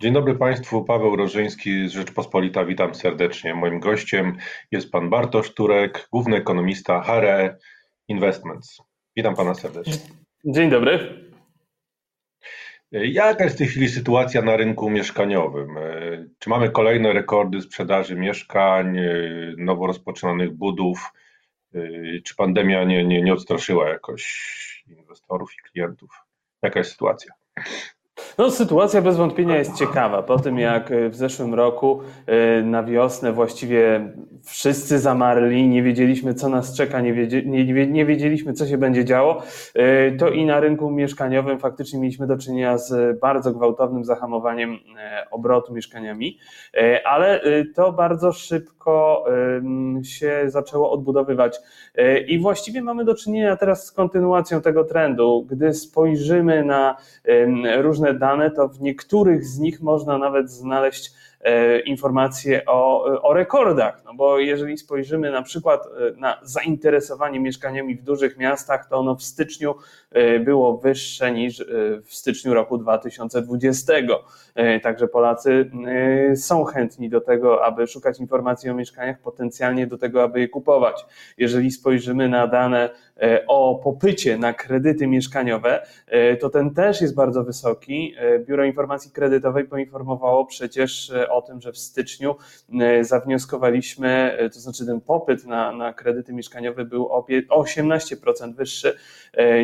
Dzień dobry Państwu, Paweł Rożyński z Rzeczpospolita, witam serdecznie. Moim gościem jest Pan Bartosz Turek, główny ekonomista HRE Investments. Witam Pana serdecznie. Dzień dobry. Jaka jest w tej chwili sytuacja na rynku mieszkaniowym? Czy mamy kolejne rekordy sprzedaży mieszkań, nowo rozpoczynanych budów? Czy pandemia nie, nie, nie odstraszyła jakoś inwestorów i klientów? Jaka jest sytuacja? No, sytuacja bez wątpienia jest ciekawa. Po tym, jak w zeszłym roku y, na wiosnę właściwie wszyscy zamarli, nie wiedzieliśmy, co nas czeka, nie, wiedzie, nie, nie wiedzieliśmy, co się będzie działo, y, to i na rynku mieszkaniowym faktycznie mieliśmy do czynienia z bardzo gwałtownym zahamowaniem obrotu mieszkaniami, ale to bardzo szybko się zaczęło odbudowywać. I właściwie mamy do czynienia teraz z kontynuacją tego trendu. Gdy spojrzymy na różne dane, to w niektórych z nich można nawet znaleźć e, informacje o, o rekordach. No bo jeżeli spojrzymy na przykład e, na zainteresowanie mieszkaniami w dużych miastach, to ono w styczniu e, było wyższe niż w styczniu roku 2020. Także Polacy są chętni do tego, aby szukać informacji o mieszkaniach, potencjalnie do tego, aby je kupować. Jeżeli spojrzymy na dane o popycie na kredyty mieszkaniowe, e, to ten też jest bardzo wysoki. E, Biuro Informacji Kredytowej poinformowało przecież o tym, że w styczniu zawnioskowaliśmy, to znaczy ten popyt na, na kredyty mieszkaniowe był o 18% wyższy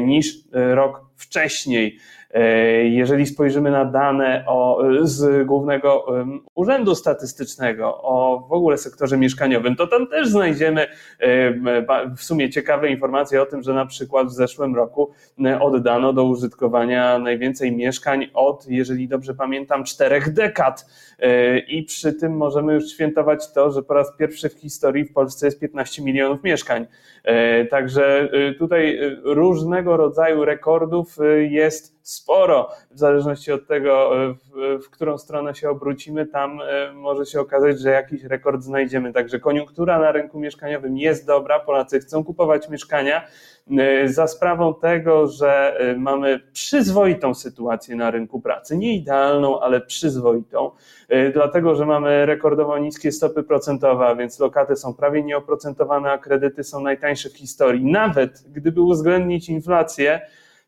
niż rok wcześniej. E, jeżeli spojrzymy na dane o, z Głównego Urzędu Statystycznego o w ogóle sektorze mieszkaniowym, to tam też znajdziemy w sumie ciekawe informacje o tym, że na przykład w zeszłym roku oddano do użytkowania najwięcej mieszkań od, jeżeli dobrze pamiętam, czterech dekad. E, I przy tym możemy już świętować to, że po raz pierwszy w historii w Polsce jest 15 milionów mieszkań. E, także tutaj różnego rodzaju rekordów jest sporo, w zależności od tego, e, w, w, którą stronę się obrócimy, tam e, może się okazać, że jakiś rekord znajdziemy. Także koniunktura na rynku mieszkaniowym jest dobra, Polacy chcą kupować mieszkania e, za sprawą tego, że mamy przyzwoitą sytuację na rynku pracy. Nie idealną, ale przyzwoitą, dlatego że mamy rekordowo niskie stopy procentowe, a więc lokaty są prawie nieoprocentowane, a kredyty są najtańsze w historii. Nawet gdyby uwzględnić inflację,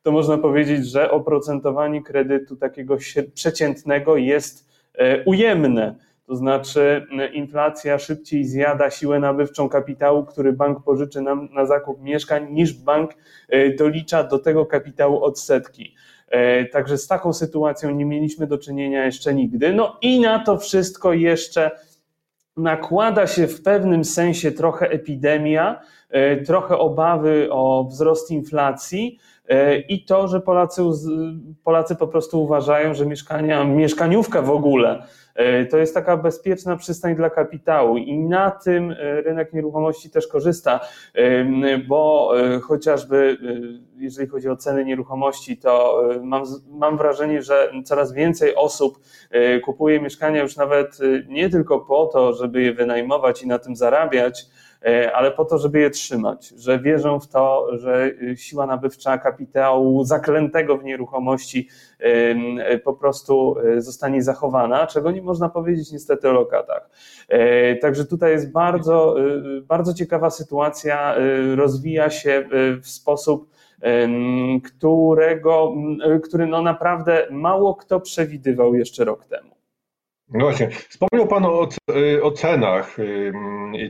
to można powiedzieć, że oprocentowanie kredytu takiego przeciętnego jest e, ujemne. To znaczy, inflacja szybciej zjada siłę nabywczą kapitału, który bank pożyczy nam na zakup mieszkań, niż bank e, dolicza do tego kapitału odsetki. E, także z taką sytuacją nie mieliśmy do czynienia jeszcze nigdy. No i na to wszystko jeszcze nakłada się w pewnym sensie trochę epidemia, trochę obawy o wzrost inflacji E, i to, że Polacy, Polacy po prostu uważają, że mieszkania, mieszkaniówka w ogóle e, to jest taka bezpieczna przystań dla kapitału. I na tym e, rynek nieruchomości też korzysta, bo chociażby jeżeli chodzi o ceny nieruchomości, to mam, mam wrażenie, że coraz więcej osób kupuje mieszkania już nawet nie tylko po to, żeby je wynajmować i na tym zarabiać, ale po to, żeby je trzymać, że wierzą w to, że y, siła nabywcza kapitału zaklętego w nieruchomości po prostu zostanie zachowana, czego nie można powiedzieć niestety o lokatach. Także tutaj jest bardzo, bardzo ciekawa sytuacja, rozwija się w sposób, którego, który no naprawdę mało kto przewidywał jeszcze rok temu. No właśnie, wspomniał Pan o, o cenach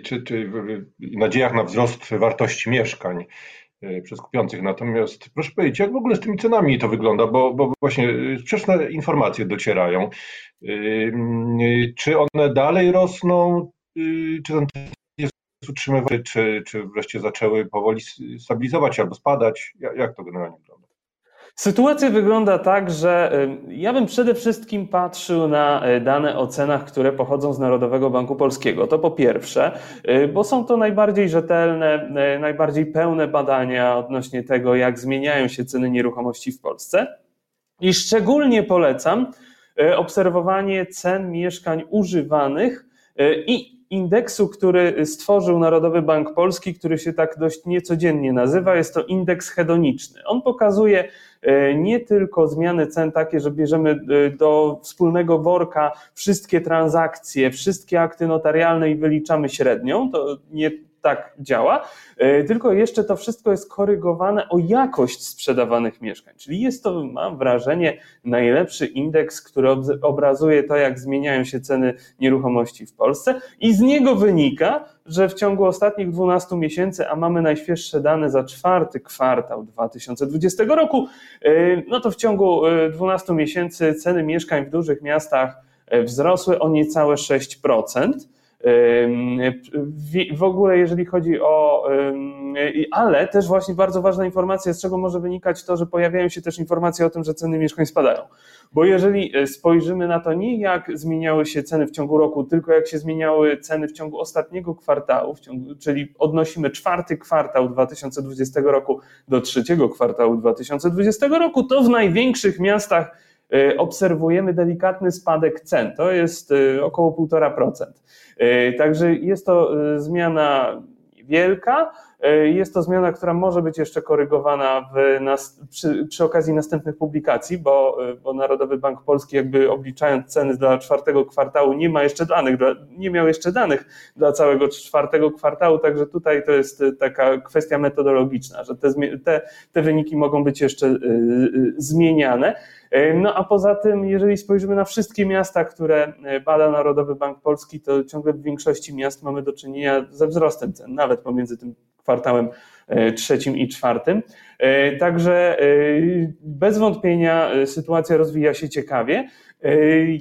czy, czy nadziejach na wzrost wartości mieszkań y, przez kupiących. Natomiast proszę powiedzieć, jak w ogóle z tymi cenami to wygląda, bo, bo właśnie y, sprzeczne informacje docierają. Czy one dalej rosną, y, czy ten jest utrzymywany, czy, czy wreszcie zaczęły powoli stabilizować albo spadać? Jak to generalnie wygląda? Sytuacja wygląda tak, że ja bym przede wszystkim patrzył na e, dane o cenach, które pochodzą z Narodowego Banku Polskiego. To po pierwsze, e, bo są to najbardziej rzetelne, najbardziej pełne badania odnośnie tego, jak zmieniają się ceny nieruchomości w Polsce. I szczególnie polecam obserwowanie cen mieszkań używanych i indeksu, który stworzył Narodowy Bank Polski, który się tak dość niecodziennie nazywa. Jest to indeks hedoniczny. On pokazuje e, nie tylko zmiany cen takie, że bierzemy e, do wspólnego worka wszystkie transakcje, wszystkie akty notarialne i wyliczamy średnią, to nie tak działa, e, tylko jeszcze to wszystko jest korygowane o jakość sprzedawanych mieszkań. Czyli jest to, mam wrażenie, najlepszy indeks, który obrazuje to, jak zmieniają się ceny nieruchomości w Polsce i z niego wynika, że w ciągu ostatnich 12 miesięcy, a mamy najświeższe dane za czwarty kwartał 2020 roku, e, no to w ciągu 12 e, miesięcy ceny mieszkań w dużych miastach wzrosły o niecałe 6%. W ogóle, jeżeli chodzi o. Ale też właśnie bardzo ważna informacja, z czego może wynikać to, że pojawiają się też informacje o tym, że ceny mieszkań spadają. Bo jeżeli e, spojrzymy na to nie jak zmieniały się ceny w ciągu roku, tylko jak się zmieniały ceny w ciągu ostatniego kwartału, ciągu, czyli odnosimy czwarty kwartał 2020 roku do trzeciego kwartału 2020 roku, to w największych miastach obserwujemy delikatny spadek cen. To jest e, około 1,5%. E, także jest to e, zmiana wielka. E, jest to zmiana, która może być jeszcze korygowana w, przy, przy, okazji następnych publikacji, bo, bo, Narodowy Bank Polski, jakby obliczając ceny dla czwartego kwartału, nie ma jeszcze danych, nie miał jeszcze danych dla całego czwartego kwartału, także tutaj to jest taka kwestia metodologiczna, że te, te, te wyniki mogą być jeszcze zmieniane. E, no a poza tym, jeżeli spojrzymy na wszystkie miasta, które e, bada Narodowy Bank Polski, to ciągle w większości miast mamy do czynienia ze wzrostem cen, nawet pomiędzy tym kwartałem trzecim i czwartym. Także bez wątpienia sytuacja rozwija się ciekawie.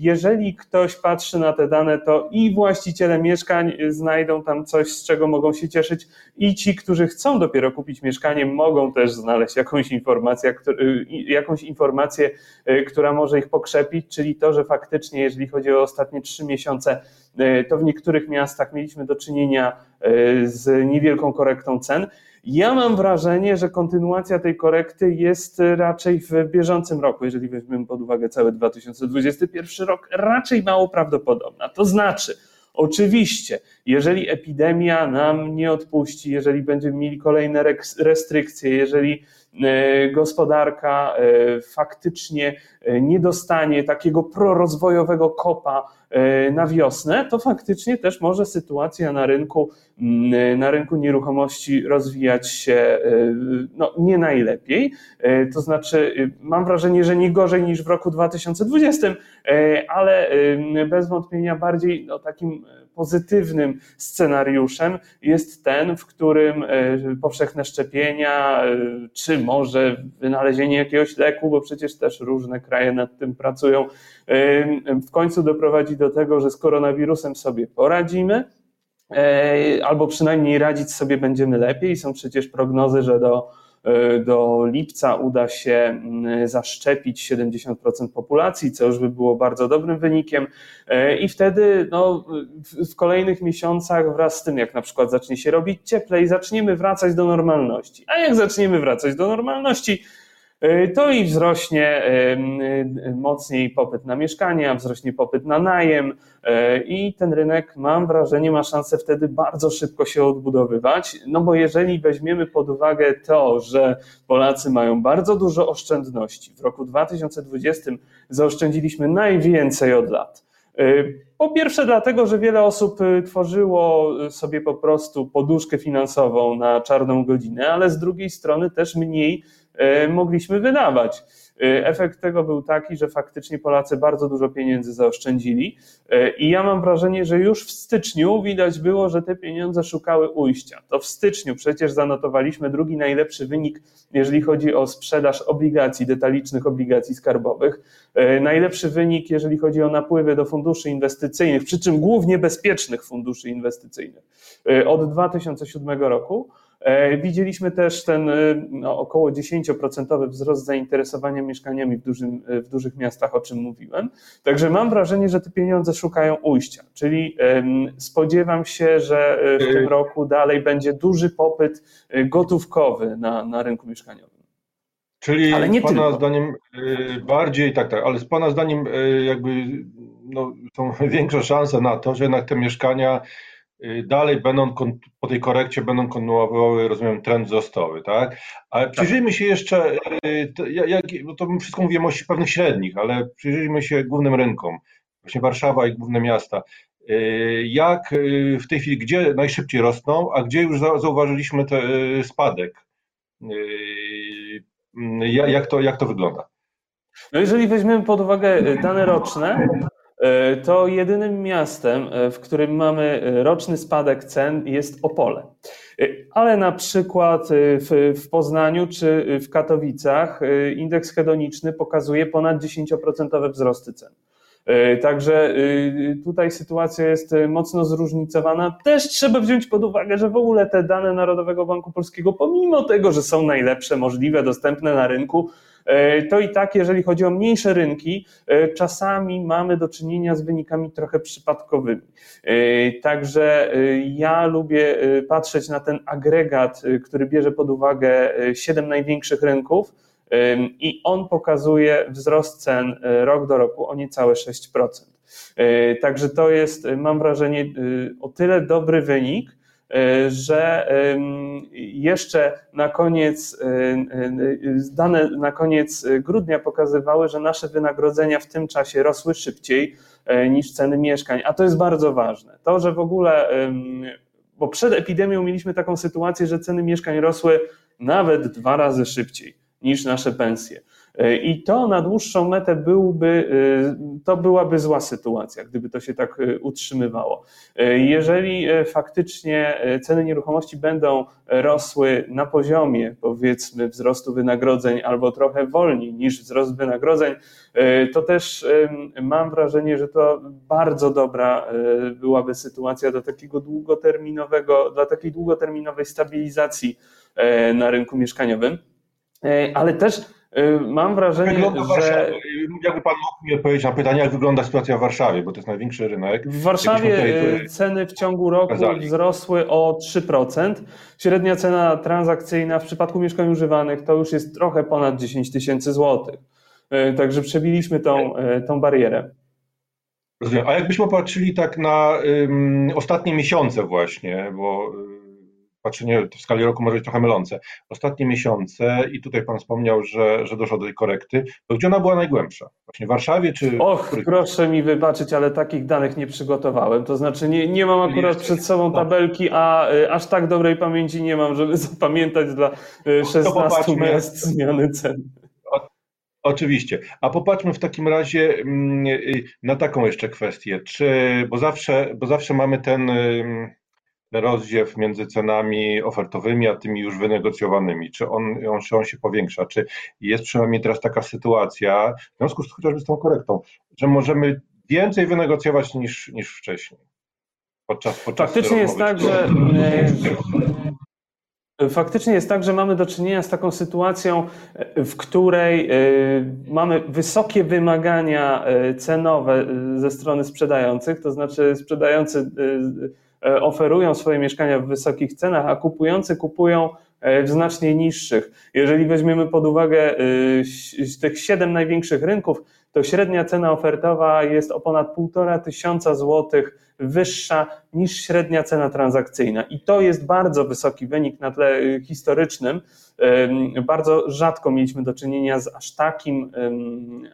Jeżeli ktoś patrzy na te dane, to i właściciele mieszkań znajdą tam coś, z czego mogą się cieszyć, i ci, którzy chcą dopiero kupić mieszkanie, mogą też znaleźć jakąś informację, jakąś informację, która może ich pokrzepić, czyli to, że faktycznie, jeżeli chodzi o ostatnie trzy miesiące, to w niektórych miastach mieliśmy do czynienia z niewielką korektą cen. Ja mam wrażenie, że kontynuacja tej korekty jest raczej w bieżącym roku, jeżeli weźmiemy pod uwagę cały 2021 rok, raczej mało prawdopodobna. To znaczy, Oczywiście, jeżeli epidemia nam nie odpuści, jeżeli będziemy mieli kolejne restrykcje, jeżeli e, gospodarka e, faktycznie e, nie dostanie takiego prorozwojowego kopa na wiosnę, to faktycznie też może sytuacja na rynku, mm, na rynku nieruchomości rozwijać się no, nie najlepiej. To znaczy, mam wrażenie, że nie gorzej niż w roku 2020, ale bez wątpienia bardziej no, takim pozytywnym scenariuszem jest ten, w którym e, powszechne szczepienia, e, czy może wynalezienie jakiegoś leku, bo przecież też różne kraje nad tym pracują, e, w końcu doprowadzi do tego, że z koronawirusem sobie poradzimy, albo przynajmniej radzić sobie będziemy lepiej. Są przecież prognozy, że do do lipca uda się mm, zaszczepić 70% populacji, co już by było bardzo dobrym wynikiem. E, I wtedy no, w kolejnych miesiącach, wraz z tym, jak na przykład zacznie się robić cieplej, zaczniemy wracać do normalności. A jak zaczniemy wracać do normalności, E, to i wzrośnie mocniej popyt na mieszkania, wzrośnie popyt na najem e, i ten rynek, mam wrażenie, ma szansę wtedy bardzo szybko się odbudowywać, no bo jeżeli weźmiemy pod uwagę to, że Polacy mają bardzo dużo oszczędności, w roku 2020 zaoszczędziliśmy najwięcej od lat. E, po pierwsze, dlatego, że wiele osób tworzyło sobie po prostu poduszkę finansową na czarną godzinę, ale z drugiej strony też mniej E, mogliśmy wydawać. E, efekt tego był taki, że faktycznie Polacy bardzo dużo pieniędzy zaoszczędzili e, i ja mam wrażenie, że już w styczniu widać było, że te pieniądze szukały ujścia. To w styczniu przecież zanotowaliśmy drugi najlepszy wynik, jeżeli chodzi o sprzedaż obligacji, detalicznych obligacji skarbowych. Najlepszy wynik, jeżeli chodzi o napływy do funduszy inwestycyjnych, przy czym głównie bezpiecznych funduszy inwestycyjnych od 2007 roku. E, widzieliśmy też ten e, no, około 10% wzrost zainteresowania mieszkaniami w, dużym, e, w dużych miastach, o czym mówiłem. Także mam wrażenie, że te pieniądze szukają ujścia, czyli spodziewam się, że w tym roku dalej będzie duży popyt gotówkowy na, na rynku mieszkaniowym. Czyli ale nie Pana tylko. zdaniem bardziej, tak, tak, ale z Pana zdaniem jakby no, są większe szanse na to, że jednak te mieszkania dalej będą po tej korekcie będą kontynuowały, rozumiem, trend wzrostowy, tak? Ale tak. przyjrzyjmy się jeszcze, jak, to wszystko mówimy o pewnych średnich, ale przyjrzyjmy się głównym rynkom, właśnie Warszawa i główne miasta. Jak w tej chwili, gdzie najszybciej rosną, a gdzie już zauważyliśmy ten spadek? Jak to, jak to wygląda? No jeżeli weźmiemy pod uwagę dane roczne, to jedynym miastem, e, w którym mamy e, roczny spadek cen jest Opole. Ale na przykład w, w Poznaniu czy w Katowicach indeks hedoniczny pokazuje ponad 10% wzrosty cen. Także tutaj sytuacja jest mocno zróżnicowana. Też trzeba wziąć pod uwagę, że w ogóle te dane Narodowego Banku Polskiego, pomimo tego, że są najlepsze, możliwe, dostępne na rynku, E, to i tak, jeżeli chodzi o mniejsze rynki, e, czasami mamy do czynienia z wynikami trochę przypadkowymi. E, także ja lubię patrzeć na ten agregat, który bierze pod uwagę siedem największych rynków. I on pokazuje wzrost cen rok do roku o niecałe 6%. Także to jest, mam wrażenie, o tyle dobry wynik, E, że jeszcze na koniec, e, e, dane na koniec grudnia pokazywały, że nasze wynagrodzenia w tym czasie rosły szybciej niż ceny mieszkań, a to jest bardzo ważne. To, że w ogóle, bo przed epidemią mieliśmy taką sytuację, że ceny mieszkań rosły nawet dwa razy szybciej niż nasze pensje. E, I to na dłuższą metę byłby, e, to byłaby zła sytuacja, gdyby to się tak e, utrzymywało. Jeżeli faktycznie ceny nieruchomości będą rosły na poziomie, powiedzmy, wzrostu wynagrodzeń albo trochę wolniej niż wzrost wynagrodzeń, to też mam wrażenie, że to bardzo dobra byłaby sytuacja do takiego długoterminowego, dla takiej długoterminowej stabilizacji na rynku mieszkaniowym. Ale też mam wrażenie, że. Jakby pan mógł mi odpowiedzieć na pytanie, jak wygląda sytuacja w Warszawie, bo to jest największy rynek. W Warszawie tutaj... Y, ceny w ciągu roku wzrosły o 3%. Średnia cena transakcyjna w przypadku mieszkań używanych to już jest trochę ponad 10 tysięcy złotych. Y, także przebiliśmy tą, tą barierę. Rozumiem. A jakbyśmy patrzyli tak na um, ostatnie miesiące właśnie, bo patrzenie w skali roku może być trochę mylące. Ostatnie miesiące, i tutaj Pan wspomniał, że, że doszło do tej korekty, to gdzie ona była najgłębsza? Właśnie w Warszawie czy... Och, proszę mi wybaczyć, ale takich danych nie przygotowałem. To znaczy nie, nie mam akurat przed sobą no. tabelki, a y, aż tak dobrej pamięci nie mam, żeby zapamiętać dla 16 y, miast zmiany cen. Oczywiście. A popatrzmy w takim razie mm, y, na taką jeszcze kwestię. Czy, bo zawsze, bo zawsze mamy ten rozdziew między cenami ofertowymi, a tymi już wynegocjowanymi? Czy on, on, czy on się powiększa? Czy jest przynajmniej teraz taka sytuacja, w związku z chociażby z tą korektą, że możemy więcej wynegocjować niż, niż wcześniej? Podczas, podczas Faktycznie jest tak, że Faktycznie jest tak, że mamy do czynienia z taką sytuacją, w której e, mamy wysokie wymagania e, cenowe ze strony sprzedających, to znaczy sprzedający E, oferują swoje mieszkania w wysokich cenach, a kupujący kupują e, w znacznie niższych. Jeżeli weźmiemy pod uwagę e, tych siedem największych rynków, to średnia cena ofertowa jest o ponad półtora tysiąca złotych wyższa niż średnia cena transakcyjna. I to jest bardzo wysoki wynik na tle historycznym. Bardzo rzadko mieliśmy do czynienia z aż takim,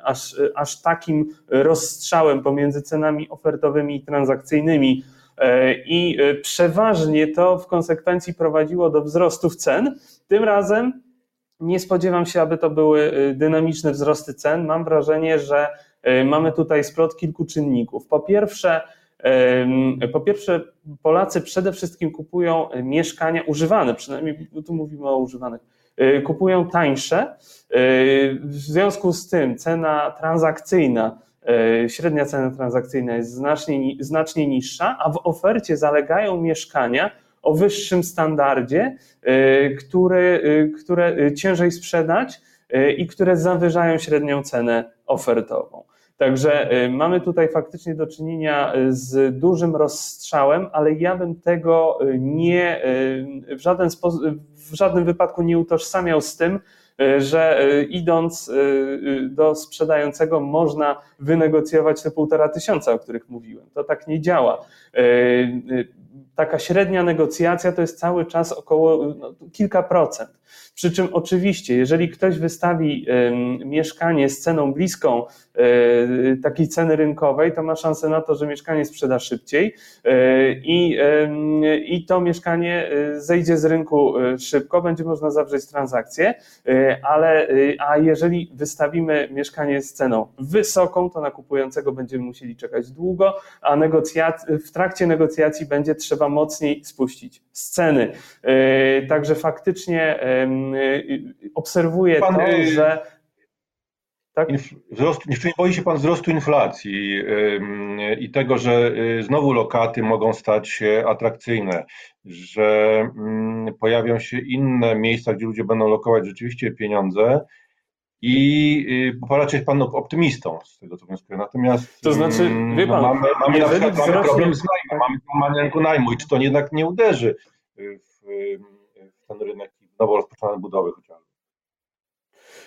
aż, aż takim rozstrzałem pomiędzy cenami ofertowymi i transakcyjnymi E, I e, przeważnie to w konsekwencji prowadziło do wzrostów cen. Tym razem nie spodziewam się, aby to były e, dynamiczne wzrosty cen. Mam wrażenie, że mamy tutaj splot kilku czynników. Po pierwsze, po pierwsze, Polacy przede wszystkim kupują mieszkania używane, przynajmniej tu mówimy o używanych, kupują tańsze. W związku z tym cena transakcyjna E, średnia cena transakcyjna jest znacznie, znacznie niższa, a w ofercie zalegają mieszkania o wyższym standardzie, e, które, e, które ciężej sprzedać i które zawyżają średnią cenę ofertową. Także mamy tutaj faktycznie do czynienia z dużym rozstrzałem, ale ja bym tego nie w żaden sposób, w żadnym wypadku nie utożsamiał z tym, E, że e, idąc e, do sprzedającego można wynegocjować te półtora tysiąca, o których mówiłem. To tak nie działa. taka średnia negocjacja to jest cały czas około no, kilka procent. Przy czym oczywiście, jeżeli ktoś wystawi mieszkanie z ceną bliską e, takiej ceny rynkowej, to ma szansę na to, że mieszkanie sprzeda szybciej e, i, i to mieszkanie e, zejdzie z rynku szybko, będzie można zawrzeć transakcję, ale a jeżeli wystawimy mieszkanie z ceną wysoką, to na kupującego będziemy musieli czekać długo, a negocjac- w trakcie negocjacji będzie trzeba mocniej spuścić z ceny. Także faktycznie obserwuję pan, to, y, że. Tak? Wzrost, nie boi się Pan wzrostu inflacji i tego, że y, znowu lokaty mogą stać się atrakcyjne, że mm, pojawią się inne miejsca, gdzie ludzie będą lokować rzeczywiście pieniądze i y, raczej Pan optymistą z tego, co wnioskuję. Natomiast to znaczy, mm, wie pan, no mamy, mamy, na przykład, wzrośnie... mamy problem z najmem, mamy, mamy rynku najmu i czy to jednak nie uderzy w, w ten rynek nowo rozpoczynane budowy chociażby.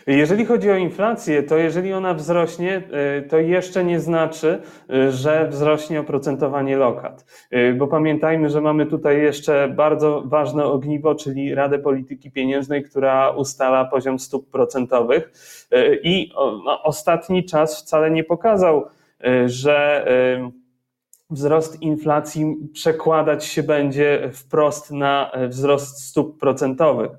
Jeżeli chodzi o inflację, to jeżeli ona wzrośnie, e, to jeszcze nie znaczy, e, że wzrośnie oprocentowanie lokat. E, bo pamiętajmy, że mamy tutaj jeszcze bardzo ważne ogniwo, czyli Radę Polityki Pieniężnej, która ustala poziom stóp procentowych. I no, ostatni czas wcale nie pokazał, że wzrost inflacji przekładać się będzie wprost na wzrost stóp procentowych.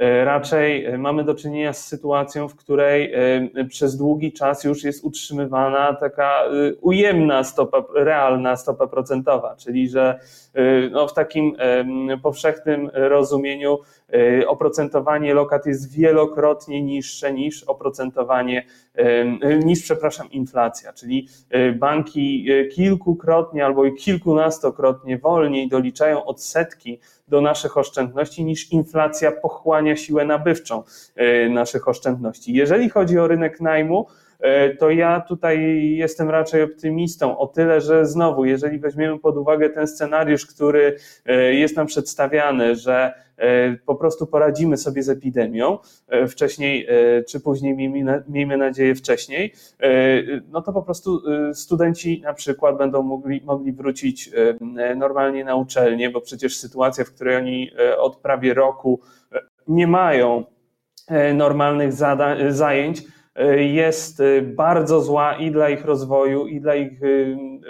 E, raczej e, mamy do czynienia z sytuacją, w której e, przez długi czas już jest utrzymywana taka ujemna stopa, realna stopa procentowa, czyli że no, w takim powszechnym rozumieniu oprocentowanie lokat jest wielokrotnie niższe niż oprocentowanie, niż, przepraszam, inflacja, czyli banki kilkukrotnie albo kilkunastokrotnie wolniej doliczają odsetki do naszych oszczędności niż inflacja pochłania siłę nabywczą e, naszych oszczędności. Jeżeli chodzi o rynek najmu, to ja tutaj jestem raczej optymistą. O tyle, że znowu, jeżeli weźmiemy pod uwagę ten scenariusz, który e, jest nam przedstawiany, że E, po prostu poradzimy sobie z epidemią, e, wcześniej e, czy później, miejmy nadzieję wcześniej, no to po prostu studenci na przykład będą mogli, mogli wrócić normalnie na uczelnię, bo przecież sytuacja, w której oni od prawie roku nie mają normalnych zajęć, jest bardzo zła i dla ich rozwoju, i dla ich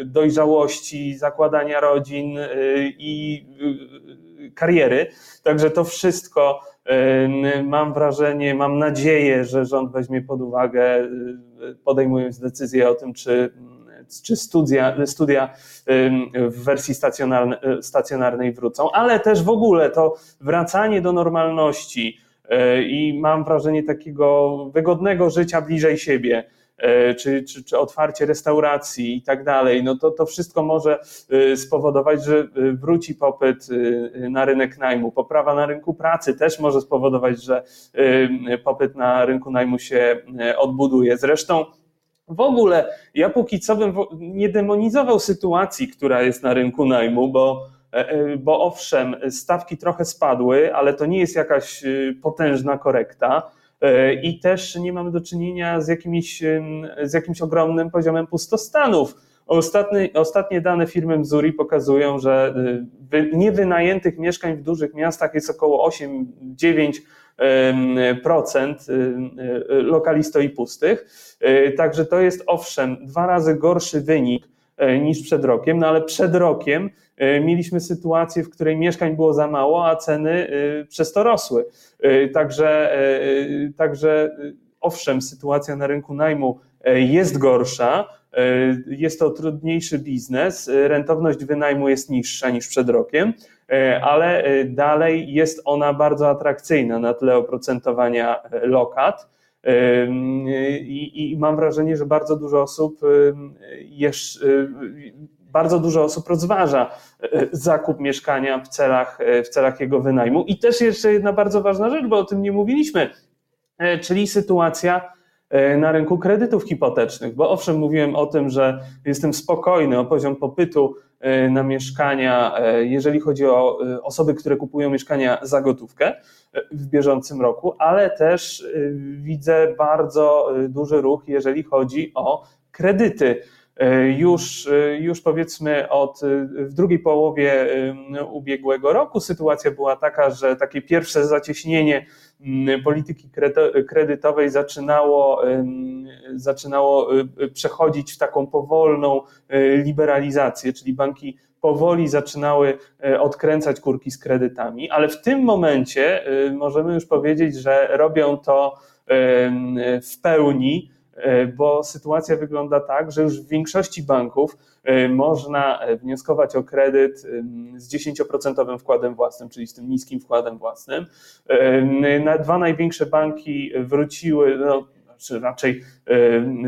dojrzałości, zakładania rodzin i kariery. Także to wszystko mam wrażenie, mam nadzieję, że rząd weźmie pod uwagę, podejmując decyzję o tym, czy, czy studia, studia w wersji stacjonarnej wrócą, ale też w ogóle to wracanie do normalności i mam wrażenie takiego wygodnego życia bliżej siebie E, czy, czy, czy otwarcie restauracji i tak dalej, no to to wszystko może e, spowodować, że e, wróci popyt na rynek najmu. Poprawa na rynku pracy też może spowodować, że popyt na rynku najmu się odbuduje. Zresztą w ogóle ja póki co bym nie demonizował sytuacji, która jest na rynku najmu, bo bo owszem, stawki trochę spadły, ale to nie jest jakaś potężna korekta. E, i też nie mamy do czynienia z, jakimś, z jakimś ogromnym poziomem pustostanów. Ostatnie, ostatnie dane firmy Mzuri pokazują, że y, niewynajętych mieszkań w dużych miastach jest około 8-9%. Procent y, y, lokali stoi pustych. Także to jest owszem dwa razy gorszy wynik E, niż przed rokiem, no ale przed rokiem e, mieliśmy sytuację, w której mieszkań było za mało, a ceny e, przez to rosły. Także, także owszem, sytuacja na rynku najmu jest gorsza, jest to trudniejszy biznes, rentowność wynajmu jest niższa niż przed rokiem, ale dalej jest ona bardzo atrakcyjna na tle oprocentowania lokat. I, I, mam wrażenie, że bardzo dużo osób jeszcze, bardzo dużo osób rozważa e, zakup mieszkania w celach, e, w celach jego wynajmu. I też jeszcze jedna bardzo ważna rzecz, bo o tym nie mówiliśmy, e, czyli sytuacja na rynku kredytów hipotecznych, bo owszem, mówiłem o tym, że jestem spokojny o poziom popytu na mieszkania, jeżeli chodzi o osoby, które kupują mieszkania za gotówkę w bieżącym roku, ale też widzę bardzo duży ruch, jeżeli chodzi o kredyty Już, już powiedzmy od w drugiej połowie ubiegłego roku sytuacja była taka, że takie pierwsze zacieśnienie polityki kredytowej zaczynało, zaczynało przechodzić w taką powolną liberalizację, czyli banki powoli zaczynały e, odkręcać kurki z kredytami, ale w tym momencie e, możemy już powiedzieć, że robią to w pełni, e, bo sytuacja wygląda tak, że już w większości banków można wnioskować o kredyt z 10% wkładem własnym, czyli z tym niskim wkładem własnym. Dwa największe banki wróciły, no, czy raczej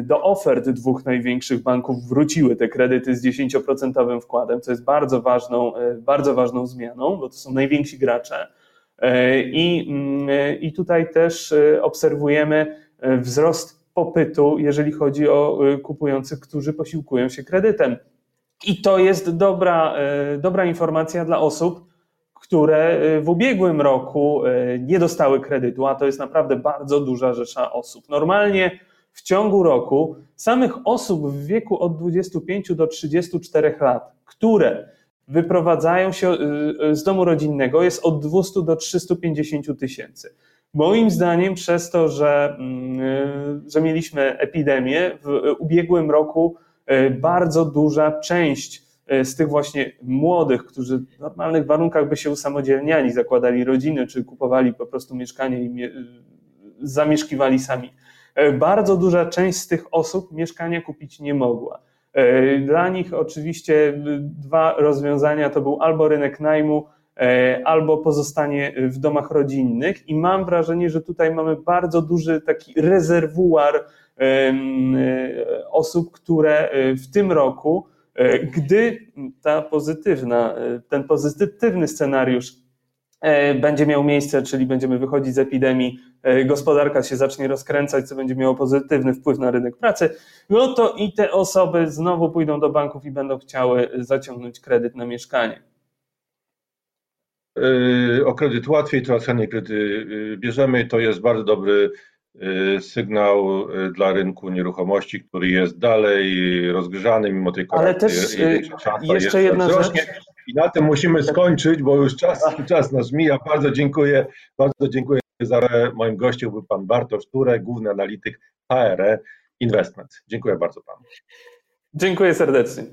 do ofert dwóch największych banków wróciły te kredyty z 10% wkładem, co jest bardzo ważną, e, bardzo ważną zmianą, bo to są najwięksi gracze. E, I, mm, I tutaj też e, obserwujemy wzrost popytu, jeżeli chodzi o kupujących, którzy posiłkują się kredytem. I to jest dobra, dobra informacja dla osób, które y, w ubiegłym roku y, nie dostały kredytu, a to jest naprawdę bardzo duża rzesza osób. Normalnie w ciągu roku samych osób w wieku od 25 do 34 lat, które wyprowadzają się y, z domu rodzinnego, jest od 200 do 350 tysięcy. Moim zdaniem, przez to, że, mm, że mieliśmy epidemię, w ubiegłym roku bardzo duża część E, z tych właśnie młodych, którzy w normalnych warunkach by się usamodzielniali, zakładali rodziny, czy kupowali po prostu mieszkanie i mie zamieszkiwali sami. E, bardzo duża część z tych osób mieszkania kupić nie mogła. E, dla nich oczywiście dwa rozwiązania to był albo rynek najmu, albo pozostanie w domach rodzinnych i mam wrażenie, że tutaj mamy bardzo duży taki rezerwuar osób, które w tym roku E, gdy ta pozytywna, e, ten pozytywny scenariusz e, będzie miał miejsce, czyli będziemy wychodzić z epidemii, gospodarka się zacznie rozkręcać, co będzie miało pozytywny wpływ na rynek pracy, no to i te osoby znowu pójdą do banków i będą chciały zaciągnąć kredyt na mieszkanie. O kredyt łatwiej, coraz chętniej kredyty bierzemy. To jest bardzo dobry Y, sygnał y, dla rynku nieruchomości, który jest dalej rozgrzany mimo tej korekty. Ale też y, jeszcze jedna rzecz. I na tym musimy skończyć, bo już czas, czas nasz mija. Bardzo dziękuję. Bardzo dziękuję za moim gościem był pan Bartosz Turek, główny analityk HRE Investment. Dziękuję bardzo panu. Dziękuję serdecznie.